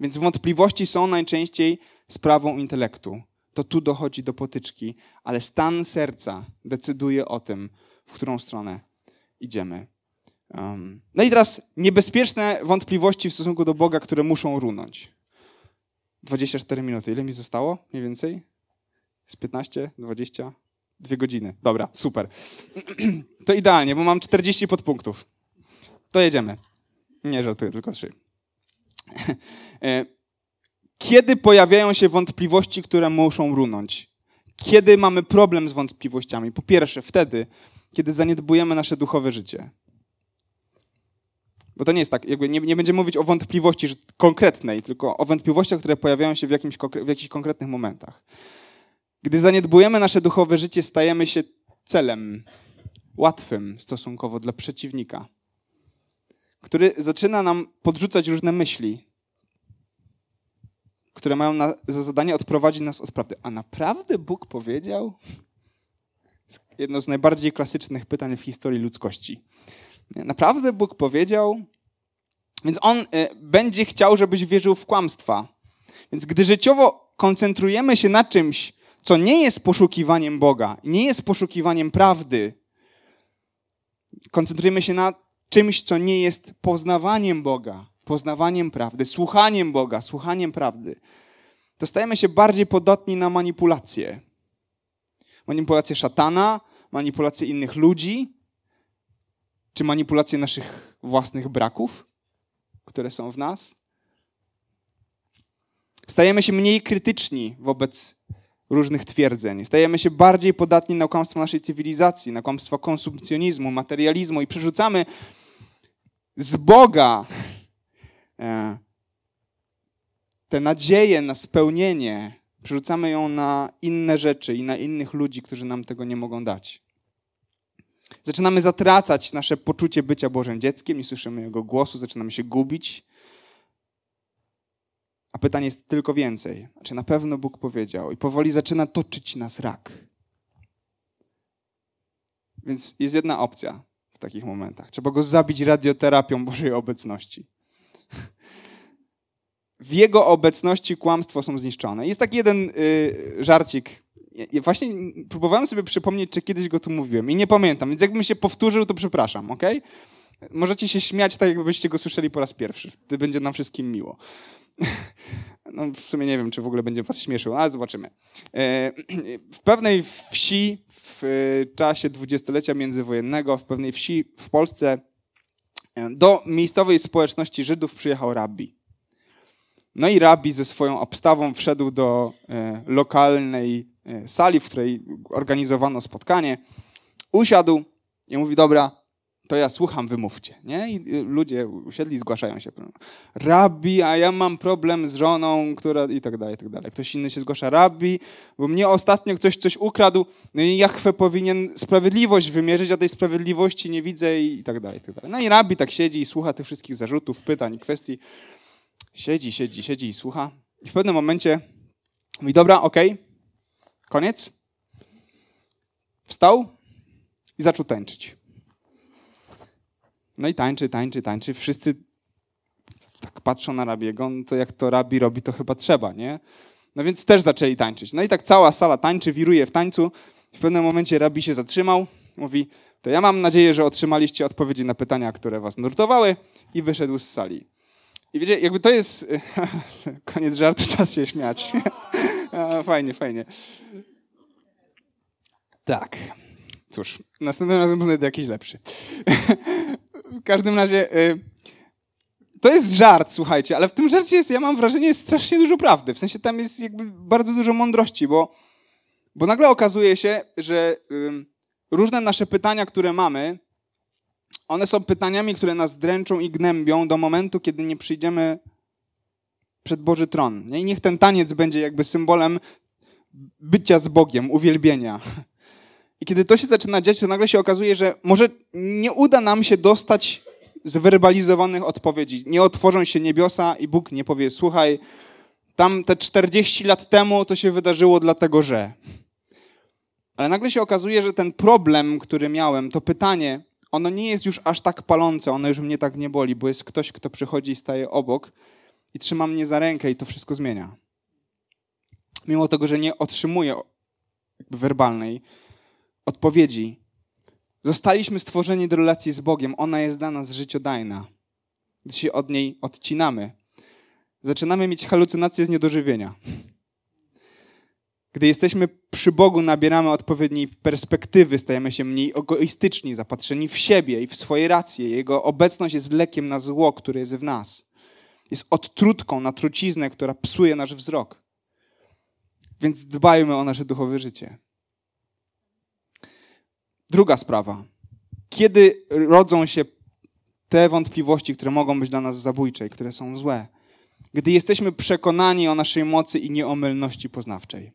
Więc wątpliwości są najczęściej sprawą intelektu. To tu dochodzi do potyczki, ale stan serca decyduje o tym, w którą stronę idziemy. Um, no i teraz niebezpieczne wątpliwości w stosunku do Boga, które muszą runąć. 24 minuty. Ile mi zostało? Mniej więcej? Z 15, 20, 2 godziny. Dobra, super. [CLEARS THROAT] To idealnie, bo mam 40 podpunktów. To jedziemy. Nie żartuję, tylko 3. [LAUGHS] E, kiedy pojawiają się wątpliwości, które muszą runąć? Kiedy mamy problem z wątpliwościami? Po pierwsze, wtedy, kiedy zaniedbujemy nasze duchowe życie. Bo to nie jest tak, jakby nie, nie będziemy mówić o wątpliwości konkretnej, tylko o wątpliwościach, które pojawiają się w, jakimś, w jakichś konkretnych momentach. Gdy zaniedbujemy nasze duchowe życie, stajemy się celem łatwym stosunkowo dla przeciwnika, który zaczyna nam podrzucać różne myśli, które mają na, za zadanie odprowadzić nas od prawdy. A naprawdę Bóg powiedział? Jedno z najbardziej klasycznych pytań w historii ludzkości. Naprawdę Bóg powiedział? Więc On y, będzie chciał, żebyś wierzył w kłamstwa. Więc gdy życiowo koncentrujemy się na czymś, co nie jest poszukiwaniem Boga, nie jest poszukiwaniem prawdy, koncentrujemy się na czymś, co nie jest poznawaniem Boga, poznawaniem prawdy, słuchaniem Boga, słuchaniem prawdy, to stajemy się bardziej podatni na manipulacje. Manipulacje szatana, manipulacje innych ludzi, czy manipulacje naszych własnych braków, które są w nas. Stajemy się mniej krytyczni wobec różnych twierdzeń. Stajemy się bardziej podatni na kłamstwo naszej cywilizacji, na kłamstwo konsumpcjonizmu, materializmu i przerzucamy z Boga e, tę nadzieję na spełnienie, przerzucamy ją na inne rzeczy i na innych ludzi, którzy nam tego nie mogą dać. Zaczynamy zatracać nasze poczucie bycia Bożym dzieckiem, nie słyszymy Jego głosu, zaczynamy się gubić. A pytanie jest tylko więcej. Czy na pewno Bóg powiedział? I powoli zaczyna toczyć nas rak. Więc jest jedna opcja w takich momentach. Trzeba go zabić radioterapią Bożej obecności w jego obecności kłamstwo są zniszczone. Jest taki jeden y, żarcik. Ja właśnie próbowałem sobie przypomnieć, czy kiedyś go tu mówiłem i nie pamiętam, więc jakbym się powtórzył, to przepraszam, ok? Możecie się śmiać tak, jakbyście go słyszeli po raz pierwszy. Wtedy będzie nam wszystkim miło. [LAUGHS] No, w sumie nie wiem, czy w ogóle będzie was śmieszył, ale zobaczymy. E, w pewnej wsi w czasie dwudziestolecia międzywojennego, w pewnej wsi w Polsce e, do miejscowej społeczności Żydów przyjechał rabbi. No i rabbi ze swoją obstawą wszedł do e, lokalnej e, sali, w której organizowano spotkanie. Usiadł i mówi, dobra, to ja słucham, wymówcie. Nie? I y, ludzie usiedli, zgłaszają się. Rabbi, a ja mam problem z żoną, która... i tak dalej, i tak dalej. Ktoś inny się zgłasza, rabbi, bo mnie ostatnio ktoś coś ukradł, no i Jachwę powinien sprawiedliwość wymierzyć, a tej sprawiedliwości nie widzę i tak dalej, i tak dalej. No i rabbi tak siedzi i słucha tych wszystkich zarzutów, pytań, kwestii. Siedzi, siedzi, siedzi i słucha. I w pewnym momencie mówi, dobra, okej, okay, koniec. Wstał i zaczął tańczyć. No i tańczy, tańczy, tańczy. Wszyscy tak patrzą na rabiego, no to jak to rabi robi, to chyba trzeba, nie? No więc też zaczęli tańczyć. No i tak cała sala tańczy, wiruje w tańcu. W pewnym momencie rabi się zatrzymał, mówi, to ja mam nadzieję, że otrzymaliście odpowiedzi na pytania, które was nurtowały i wyszedł z sali. I wiecie, jakby to jest... [LAUGHS] Koniec żartu, czas się śmiać. Fajnie, fajnie. Tak. Cóż, następnym razem znajdę jakiś lepszy. w każdym razie... Y, to jest żart, słuchajcie, ale w tym żarcie jest, ja mam wrażenie, jest strasznie dużo prawdy. W sensie tam jest jakby bardzo dużo mądrości, bo, bo nagle okazuje się, że różne nasze pytania, które mamy, one są pytaniami, które nas dręczą i gnębią do momentu, kiedy nie przyjdziemy przed Boży tron. I niech ten taniec będzie jakby symbolem bycia z Bogiem, uwielbienia. I kiedy to się zaczyna dziać, to nagle się okazuje, że może nie uda nam się dostać zwerbalizowanych odpowiedzi. Nie otworzą się niebiosa i Bóg nie powie, słuchaj, tam te 40 lat temu to się wydarzyło dlatego, że. Ale nagle się okazuje, że ten problem, który miałem, to pytanie, ono nie jest już aż tak palące, ono już mnie tak nie boli, bo jest ktoś, kto przychodzi i staje obok i trzyma mnie za rękę i to wszystko zmienia. Mimo tego, że nie otrzymuję werbalnej odpowiedzi, zostaliśmy stworzeni do relacji z Bogiem. Ona jest dla nas życiodajna. Gdy się od niej odcinamy, zaczynamy mieć halucynacje z niedożywienia. Gdy jesteśmy przy Bogu, nabieramy odpowiedniej perspektywy, stajemy się mniej egoistyczni, zapatrzeni w siebie i w swoje racje. Jego obecność jest lekiem na zło, które jest w nas. Jest odtrutką na truciznę, która psuje nasz wzrok. Więc dbajmy o nasze duchowe życie. Druga sprawa. Kiedy rodzą się te wątpliwości, które mogą być dla nas zabójcze i które są złe? Gdy jesteśmy przekonani o naszej mocy i nieomylności poznawczej.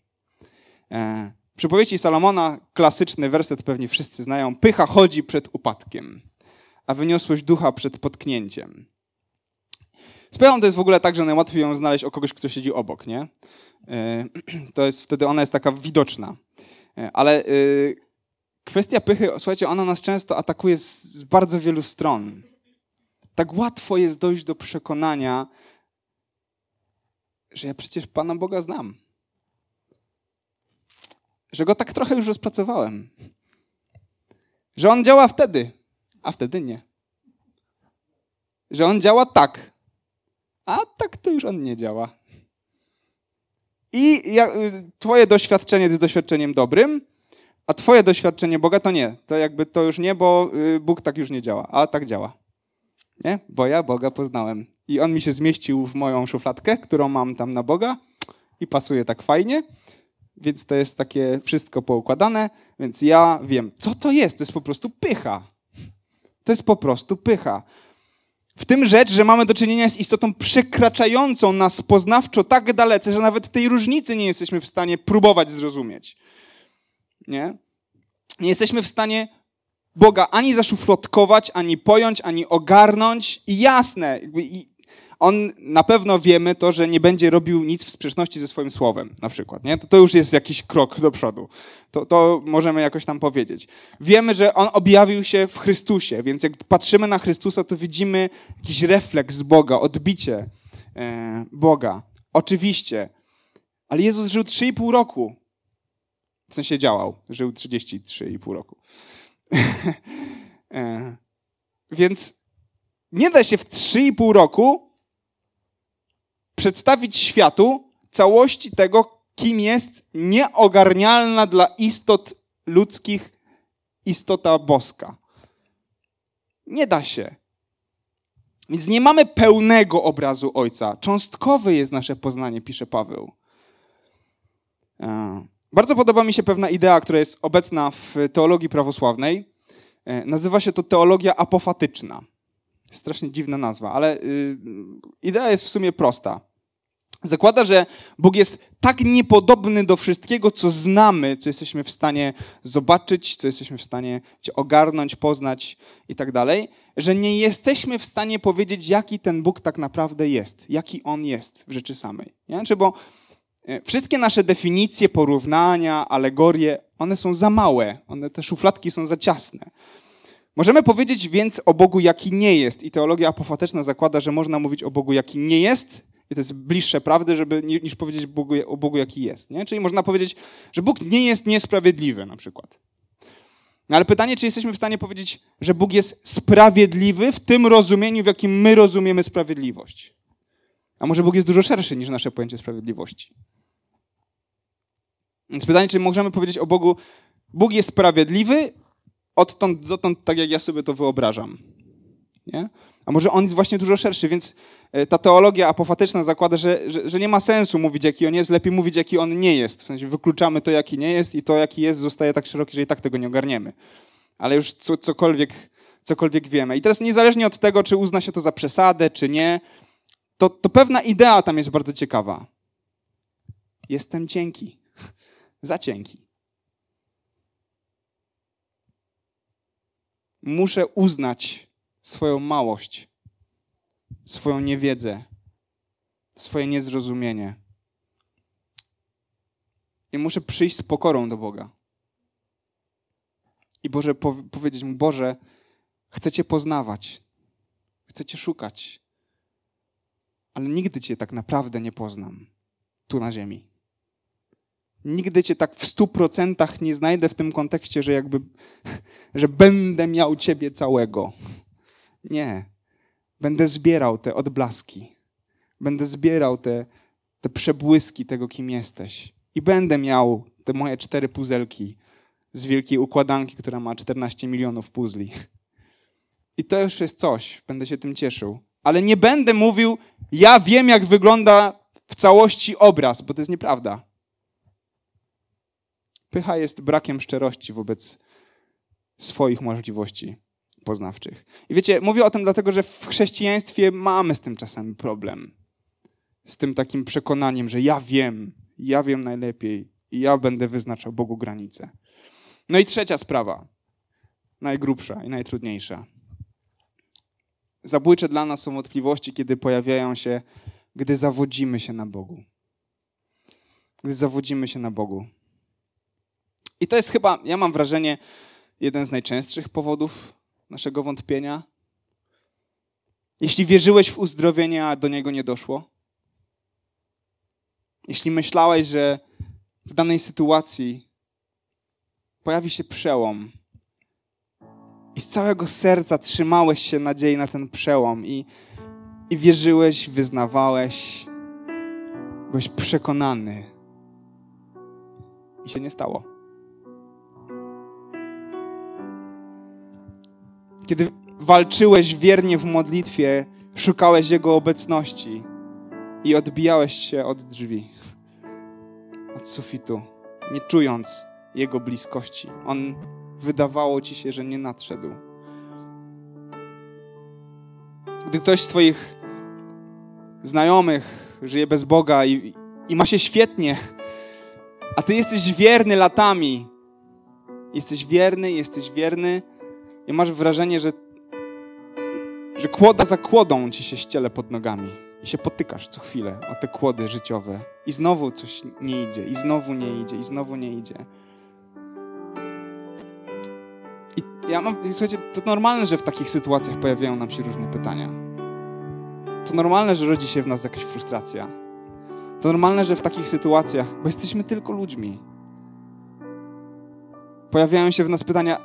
E, przypowieści Salomona, klasyczny werset pewnie wszyscy znają. Pycha chodzi przed upadkiem, a wyniosłość ducha przed potknięciem. Sprawą to jest w ogóle tak, że najłatwiej ją znaleźć o kogoś, kto siedzi obok, nie? E, [CLEARS THROAT] to jest wtedy ona jest taka widoczna. E, ale e, kwestia pychy, słuchajcie, ona nas często atakuje z, z bardzo wielu stron. Tak łatwo jest dojść do przekonania, że ja przecież Pana Boga znam że go tak trochę już rozpracowałem. Że on działa wtedy, a wtedy nie. Że on działa tak, a tak to już on nie działa. I y, twoje doświadczenie jest doświadczeniem dobrym, a twoje doświadczenie Boga to nie. To jakby to już nie, bo y, Bóg tak już nie działa, a tak działa. Nie? Bo ja Boga poznałem. I on mi się zmieścił w moją szufladkę, którą mam tam na Boga i pasuje tak fajnie więc to jest takie wszystko poukładane, więc ja wiem, co to jest. To jest po prostu pycha. To jest po prostu pycha. W tym rzecz, że mamy do czynienia z istotą przekraczającą nas poznawczo tak dalece, że nawet tej różnicy nie jesteśmy w stanie próbować zrozumieć. Nie? Nie jesteśmy w stanie Boga ani zaszufladkować, ani pojąć, ani ogarnąć. I jasne, on na pewno wiemy to, że nie będzie robił nic w sprzeczności ze swoim słowem, na przykład. Nie? To, to już jest jakiś krok do przodu. To, to możemy jakoś tam powiedzieć. Wiemy, że on objawił się w Chrystusie, więc jak patrzymy na Chrystusa, to widzimy jakiś refleks Boga, odbicie e, Boga. Oczywiście. Ale Jezus żył 3,5 roku. W sensie działał. Żył 33,5 roku. [LAUGHS] e, więc nie da się w 3,5 roku przedstawić światu całości tego, kim jest nieogarnialna dla istot ludzkich istota boska. Nie da się. Więc nie mamy pełnego obrazu Ojca. Cząstkowe jest nasze poznanie, pisze Paweł. E, bardzo podoba mi się pewna idea, która jest obecna w teologii prawosławnej. E, nazywa się to teologia apofatyczna. Strasznie dziwna nazwa, ale y, idea jest w sumie prosta. Zakłada, że Bóg jest tak niepodobny do wszystkiego, co znamy, co jesteśmy w stanie zobaczyć, co jesteśmy w stanie ogarnąć, poznać i tak dalej, że nie jesteśmy w stanie powiedzieć, jaki ten Bóg tak naprawdę jest, jaki On jest w rzeczy samej. Nie? Znaczy, bo e, wszystkie nasze definicje, porównania, alegorie, one są za małe, one, te szufladki są za ciasne. Możemy powiedzieć więc o Bogu, jaki nie jest. I teologia apofatyczna zakłada, że można mówić o Bogu, jaki nie jest, i to jest bliższe prawdy, żeby, niż powiedzieć Bogu, o Bogu, jaki jest. Nie? Czyli można powiedzieć, że Bóg nie jest niesprawiedliwy na przykład. No ale pytanie, czy jesteśmy w stanie powiedzieć, że Bóg jest sprawiedliwy w tym rozumieniu, w jakim my rozumiemy sprawiedliwość. A może Bóg jest dużo szerszy niż nasze pojęcie sprawiedliwości. Więc pytanie, czy możemy powiedzieć o Bogu, Bóg jest sprawiedliwy odtąd dotąd, tak jak ja sobie to wyobrażam. Nie? A może on jest właśnie dużo szerszy, więc e, ta teologia apofatyczna zakłada, że, że, że, nie ma sensu mówić, jaki on jest, lepiej mówić, jaki on nie jest. W sensie wykluczamy to, jaki nie jest i to, jaki jest, zostaje tak szeroki, że i tak tego nie ogarniemy. Ale już co, cokolwiek, cokolwiek wiemy. I teraz niezależnie od tego, czy uzna się to za przesadę, czy nie, to, to pewna idea tam jest bardzo ciekawa. Jestem cienki. [LAUGHS] za cienki. muszę uznać swoją małość, swoją niewiedzę, swoje niezrozumienie. I muszę przyjść z pokorą do Boga. I Boże, powiedzieć mu, Boże, chcę Cię poznawać, chcę Cię szukać, ale nigdy Cię tak naprawdę nie poznam tu na ziemi. Nigdy Cię tak w stu procentach nie znajdę w tym kontekście, że jakby, [LAUGHS] że będę miał Ciebie całego. Nie. Będę zbierał te odblaski. Będę zbierał te, te przebłyski tego, kim jesteś. I będę miał te moje cztery puzelki z wielkiej układanki, która ma 14 milionów puzli. I to już jest coś, będę się tym cieszył. Ale nie będę mówił, ja wiem, jak wygląda w całości obraz, bo to jest nieprawda. Pycha jest brakiem szczerości wobec swoich możliwości poznawczych. I wiecie, mówię o tym dlatego, że w chrześcijaństwie mamy z tym czasami problem. Z tym takim przekonaniem, że ja wiem, ja wiem najlepiej i ja będę wyznaczał Bogu granice. No i trzecia sprawa, najgrubsza i najtrudniejsza. Zabójcze dla nas są wątpliwości, kiedy pojawiają się, gdy zawodzimy się na Bogu. Gdy zawodzimy się na Bogu. I to jest chyba, ja mam wrażenie, jeden z najczęstszych powodów naszego wątpienia. Jeśli wierzyłeś w uzdrowienie, a do niego nie doszło, jeśli myślałeś, że w danej sytuacji pojawi się przełom i z całego serca trzymałeś się nadziei na ten przełom i, i wierzyłeś, wyznawałeś, byłeś przekonany i się nie stało. Kiedy walczyłeś wiernie w modlitwie, szukałeś Jego obecności i odbijałeś się od drzwi, od sufitu, nie czując Jego bliskości. On wydawało ci się, że nie nadszedł. Gdy ktoś z Twoich znajomych żyje bez Boga i, i ma się świetnie, a Ty jesteś wierny latami, jesteś wierny, jesteś wierny, i masz wrażenie, że, że kłoda za kłodą ci się ściele pod nogami i się potykasz co chwilę o te kłody życiowe i znowu coś nie idzie, i znowu nie idzie, i znowu nie idzie. I ja mam, słuchajcie, to normalne, że w takich sytuacjach pojawiają nam się różne pytania. To normalne, że rodzi się w nas jakaś frustracja. To normalne, że w takich sytuacjach, bo jesteśmy tylko ludźmi, pojawiają się w nas pytania,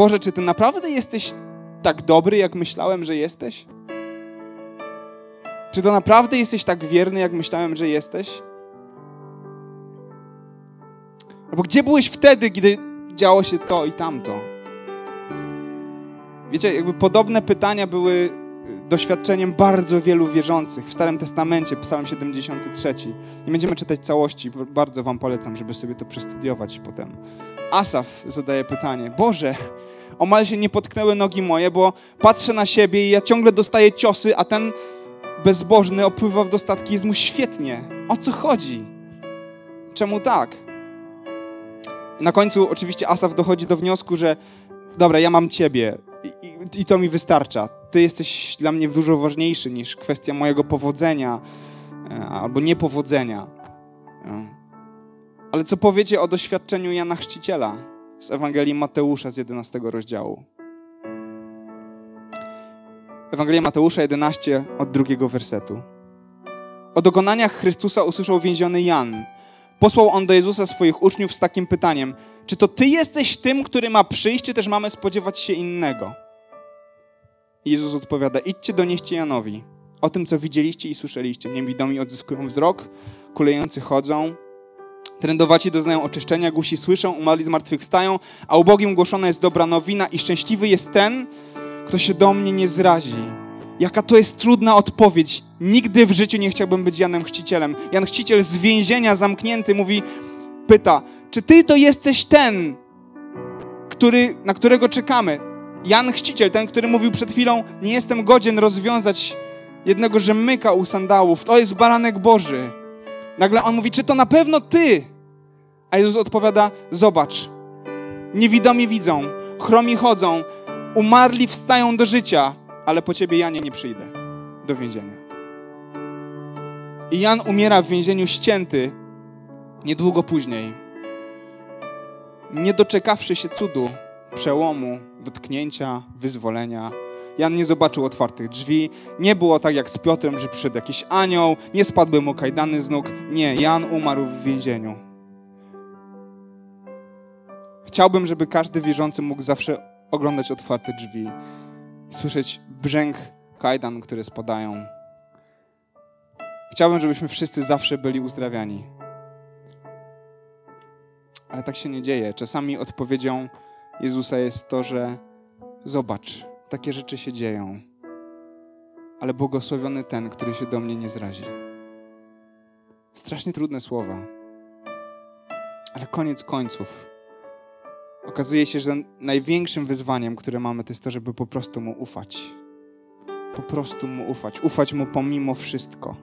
Boże, czy Ty naprawdę jesteś tak dobry, jak myślałem, że jesteś? Czy to naprawdę jesteś tak wierny, jak myślałem, że jesteś? Albo gdzie byłeś wtedy, gdy działo się to i tamto? Wiecie, jakby podobne pytania były doświadczeniem bardzo wielu wierzących w Starym Testamencie, Psalm 73. Nie będziemy czytać całości, bardzo Wam polecam, żeby sobie to przestudiować potem. Asaf zadaje pytanie: Boże, omal się nie potknęły nogi moje, bo patrzę na siebie i ja ciągle dostaję ciosy, a ten bezbożny opływa w dostatki, jest mu świetnie. O co chodzi? Czemu tak? Na końcu oczywiście Asaf dochodzi do wniosku, że dobra, ja mam ciebie i, i, i to mi wystarcza. Ty jesteś dla mnie dużo ważniejszy niż kwestia mojego powodzenia e, albo niepowodzenia. E. Ale co powiecie o doświadczeniu Jana Chrzciciela z Ewangelii Mateusza z 11 rozdziału? Ewangelia Mateusza 11 od drugiego wersetu. O dokonaniach Chrystusa usłyszał więziony Jan. Posłał on do Jezusa swoich uczniów z takim pytaniem: Czy to ty jesteś tym, który ma przyjść, czy też mamy spodziewać się innego? Jezus odpowiada: Idźcie donieście Janowi o tym, co widzieliście i słyszeliście. Niewidomi odzyskują wzrok, kulejący chodzą, Trędowaci doznają oczyszczenia, gusi słyszą, umarli zmartwychwstają, a ubogim głoszona jest dobra nowina i szczęśliwy jest ten, kto się do mnie nie zrazi. Jaka to jest trudna odpowiedź. Nigdy w życiu nie chciałbym być Janem Chrzcicielem. Jan Chrzciciel z więzienia zamknięty mówi, pyta, czy ty to jesteś ten, który, na którego czekamy? Jan Chrzciciel, ten, który mówił przed chwilą, nie jestem godzien rozwiązać jednego rzemyka u sandałów. To jest baranek Boży. Nagle on mówi, czy to na pewno ty? A Jezus odpowiada, zobacz, niewidomi widzą, chromi chodzą, Umarli wstają do życia, ale po ciebie, Janie, nie przyjdę do więzienia. I Jan umiera w więzieniu ścięty niedługo później. Nie doczekawszy się cudu, przełomu, dotknięcia, wyzwolenia, Jan nie zobaczył otwartych drzwi. Nie było tak jak z Piotrem, że przyszedł jakiś anioł, nie spadły mu kajdany z nóg. Nie, Jan umarł w więzieniu. Chciałbym, żeby każdy wierzący mógł zawsze oglądać otwarte drzwi słyszeć brzęk kajdan, które spadają. Chciałbym, żebyśmy wszyscy zawsze byli uzdrawiani. Ale tak się nie dzieje. Czasami odpowiedzią Jezusa jest to, że zobacz, takie rzeczy się dzieją, ale błogosławiony ten, który się do mnie nie zrazi. Strasznie trudne słowa, ale koniec końców okazuje się, że największym wyzwaniem, które mamy, to jest to, żeby po prostu mu ufać. Po prostu mu ufać. Ufać mu pomimo wszystko.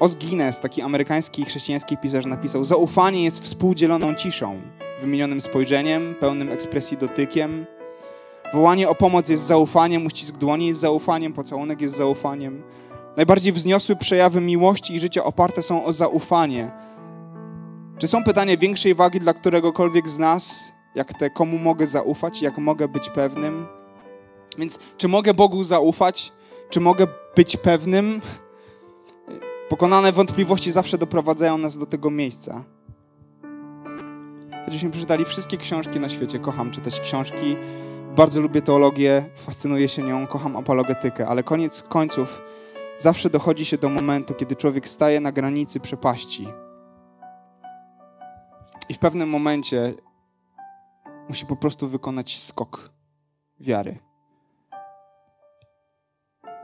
Os Guinness, taki amerykański chrześcijański pisarz, napisał: Zaufanie jest współdzieloną ciszą wymienionym spojrzeniem, pełnym ekspresji dotykiem. Wołanie o pomoc jest zaufaniem, uścisk dłoni jest zaufaniem, pocałunek jest zaufaniem. Najbardziej wzniosłe przejawy miłości i życia oparte są o zaufanie. Czy są pytania większej wagi dla któregokolwiek z nas, jak te komu mogę zaufać, jak mogę być pewnym? Więc czy mogę Bogu zaufać? Czy mogę być pewnym? Pokonane wątpliwości zawsze doprowadzają nas do tego miejsca żebyśmy przeczytali wszystkie książki na świecie. Kocham czytać książki, bardzo lubię teologię, fascynuję się nią, kocham apologetykę, ale koniec końców zawsze dochodzi się do momentu, kiedy człowiek staje na granicy przepaści. I w pewnym momencie musi po prostu wykonać skok wiary.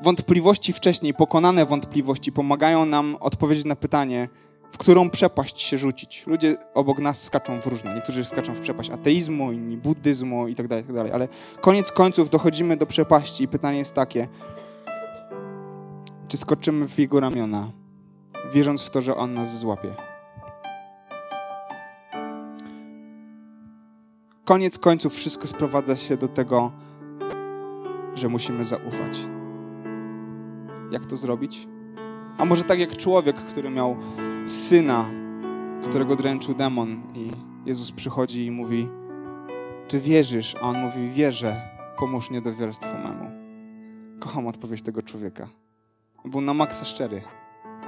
Wątpliwości wcześniej, pokonane wątpliwości pomagają nam odpowiedzieć na pytanie, w którą przepaść się rzucić. Ludzie obok nas skaczą w różne. Niektórzy skaczą w przepaść ateizmu, inni buddyzmu itd., tak itd. Tak ale koniec końców dochodzimy do przepaści i pytanie jest takie, czy skoczymy w jego ramiona, wierząc w to, że on nas złapie. Koniec końców wszystko sprowadza się do tego, że musimy zaufać. Jak to zrobić? A może tak jak człowiek, który miał syna, którego dręczył demon i Jezus przychodzi i mówi, czy wierzysz? A on mówi, wierzę, pomóż niedowierstwu memu. Kocham odpowiedź tego człowieka. Był na maksa szczery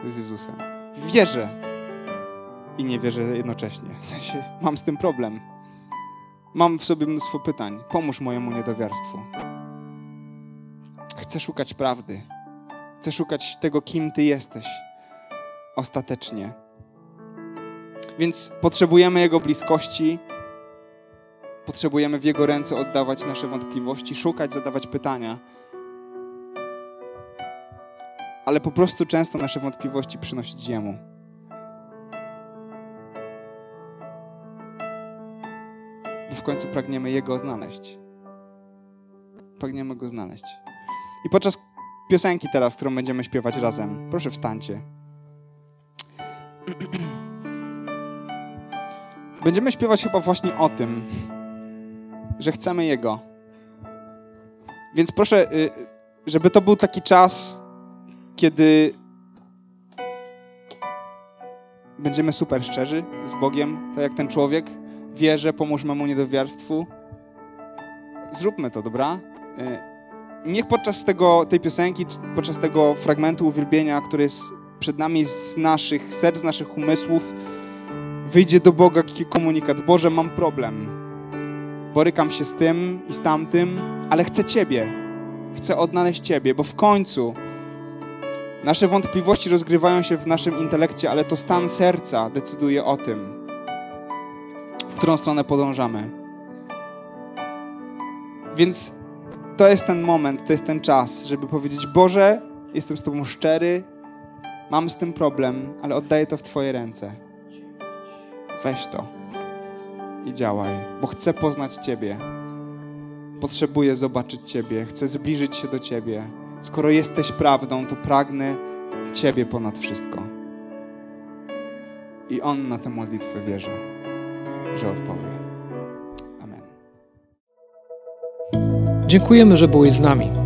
z Jezusem. Wierzę i nie wierzę jednocześnie. W sensie, mam z tym problem. Mam w sobie mnóstwo pytań. Pomóż mojemu niedowiarstwu. Chcę szukać prawdy. Chcę szukać tego, kim Ty jesteś ostatecznie. Więc potrzebujemy Jego bliskości, potrzebujemy w Jego ręce oddawać nasze wątpliwości, szukać, zadawać pytania. Ale po prostu często nasze wątpliwości przynosić Jemu. Bo w końcu pragniemy Jego znaleźć. Pragniemy Go znaleźć. I podczas piosenki teraz, którą będziemy śpiewać razem, proszę wstańcie. Będziemy śpiewać chyba właśnie o tym, że chcemy Jego. Więc proszę, y, żeby to był taki czas, kiedy będziemy super szczerzy z Bogiem, tak jak ten człowiek. Wierzę, pomóż memu niedowiarstwu. Zróbmy to, dobra? Y, niech podczas tego, tej piosenki, podczas tego fragmentu uwielbienia, który jest przed nami z naszych serc, z naszych umysłów, wyjdzie do Boga komunikat: Boże, mam problem. Borykam się z tym i z tamtym, ale chcę Ciebie. Chcę odnaleźć Ciebie, bo w końcu nasze wątpliwości rozgrywają się w naszym intelekcie, ale to stan serca decyduje o tym, w którą stronę podążamy. Więc to jest ten moment, to jest ten czas, żeby powiedzieć: Boże, jestem z Tobą szczery, mam z tym problem, ale oddaję to w Twoje ręce. Weź to i działaj, bo chcę poznać Ciebie. Potrzebuję zobaczyć Ciebie, chcę zbliżyć się do Ciebie. Skoro jesteś prawdą, to pragnę Ciebie ponad wszystko. I On na tę modlitwę wierzy, że odpowie. Amen. Dziękujemy, że byłeś z nami.